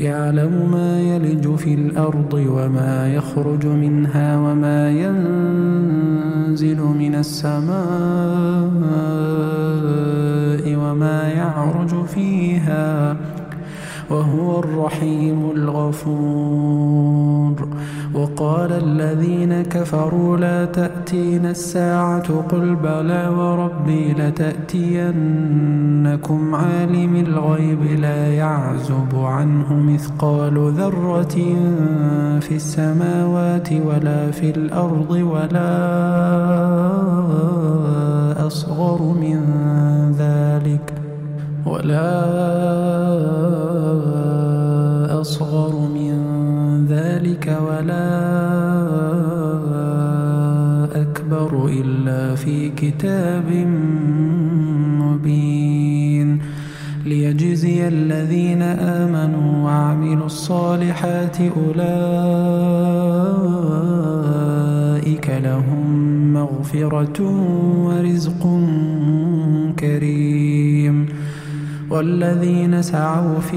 يعلم ما يلج في الأرض وما يخرج منها وما ينزل من السماء وما يعرج فيها وهو الرحيم الغفور. وقال الذين كفروا لا تأتين الساعة قل بلى وربي لتأتينكم عالم الغيب لا يعزب عنه مثقال ذرة في السماوات ولا في الأرض ولا أصغر من ذلك ولا أصغر من ذلك ولا أكبر إلا في كتاب مبين. ليجزي الذين آمنوا وعملوا الصالحات أولئك لهم مغفرة ورزق كريم. والذين سعوا في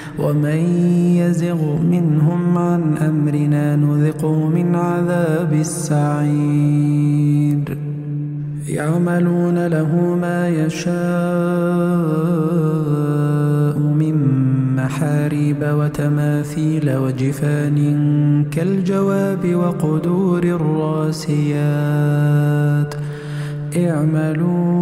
ومن يزغ منهم عن أمرنا نذقه من عذاب السعير يعملون له ما يشاء من محاريب وتماثيل وجفان كالجواب وقدور الراسيات اعملوا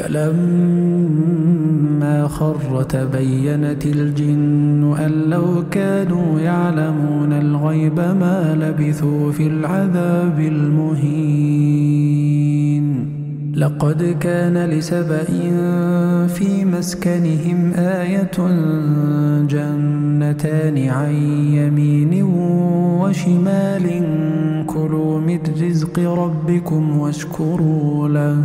فلما خر تبينت الجن أن لو كانوا يعلمون الغيب ما لبثوا في العذاب المهين. لقد كان لسبأ في مسكنهم آية جنتان عن يمين وشمال كلوا من رزق ربكم واشكروا له.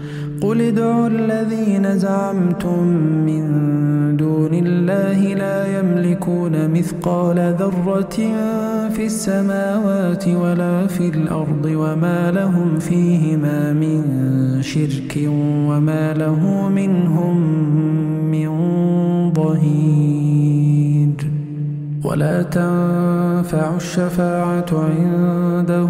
قل ادعوا الذين زعمتم من دون الله لا يملكون مثقال ذرة في السماوات ولا في الأرض وما لهم فيهما من شرك وما له منهم من ظهير ولا تنفع الشفاعة عنده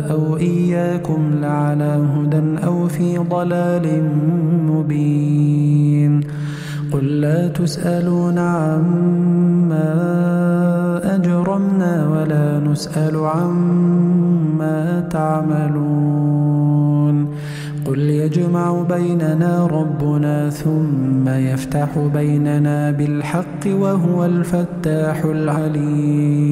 أو إياكم لعلى هدى أو في ضلال مبين. قل لا تسألون عما أجرمنا ولا نسأل عما تعملون. قل يجمع بيننا ربنا ثم يفتح بيننا بالحق وهو الفتاح العليم.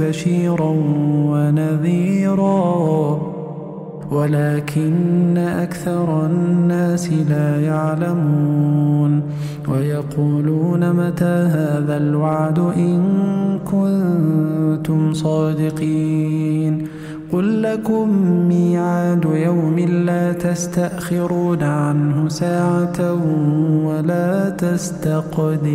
بشيرا ونذيرا ولكن أكثر الناس لا يعلمون. ويقولون متى هذا الوعد إن كنتم صادقين؟ قل لكم ميعاد يوم لا تستأخرون عنه ساعة ولا تستقدمون.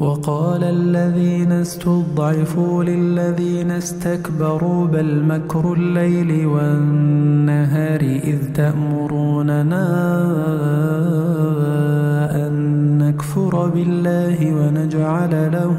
وقال الذين استضعفوا للذين استكبروا بل مكر الليل والنهار إذ تأمروننا أن نكفر بالله ونجعل له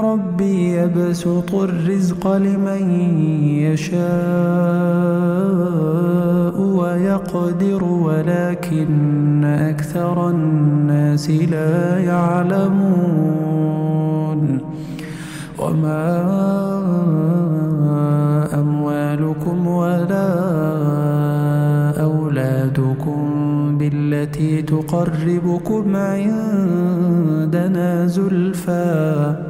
ربي يبسط الرزق لمن يشاء ويقدر ولكن أكثر الناس لا يعلمون. وما أموالكم ولا أولادكم بالتي تقربكم عندنا زلفى.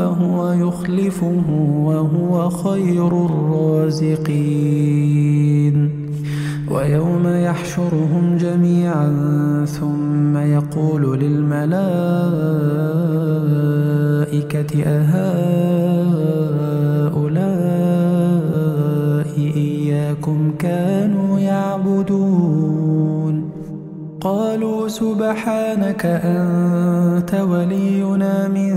فهو يخلفه وهو خير الرازقين. ويوم يحشرهم جميعا ثم يقول للملائكة أهؤلاء إياكم كانوا يعبدون؟ قالوا سبحانك أنت ولينا من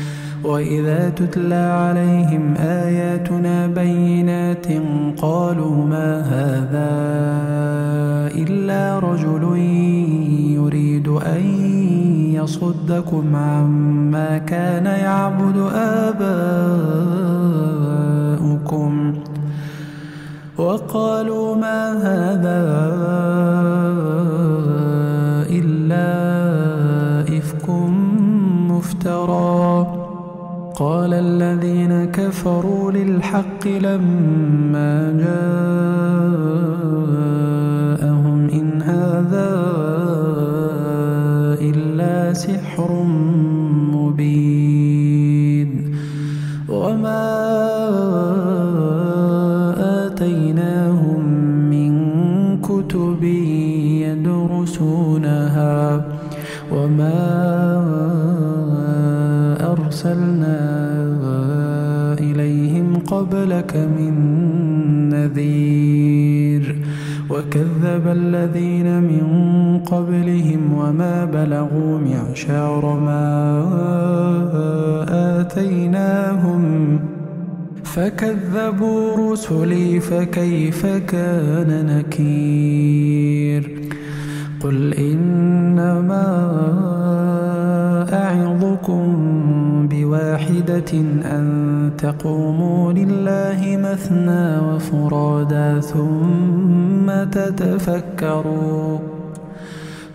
وإذا تتلى عليهم آياتنا بينات قالوا ما هذا إلا رجل يريد أن يصدكم عما كان يعبد آباؤكم وقالوا ما هذا إلا إفك مفترى قال الذين كفروا للحق لما جاءهم إن هذا إلا سحر فكذبوا رسلي فكيف كان نكير؟ قل إنما أعظكم بواحدة أن تقوموا لله مثنى وفرادا ثم تتفكروا.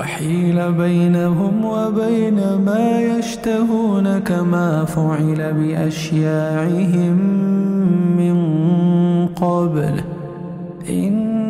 وحيل بينهم وبين ما يشتهون كما فعل بأشياعهم من قبل. إن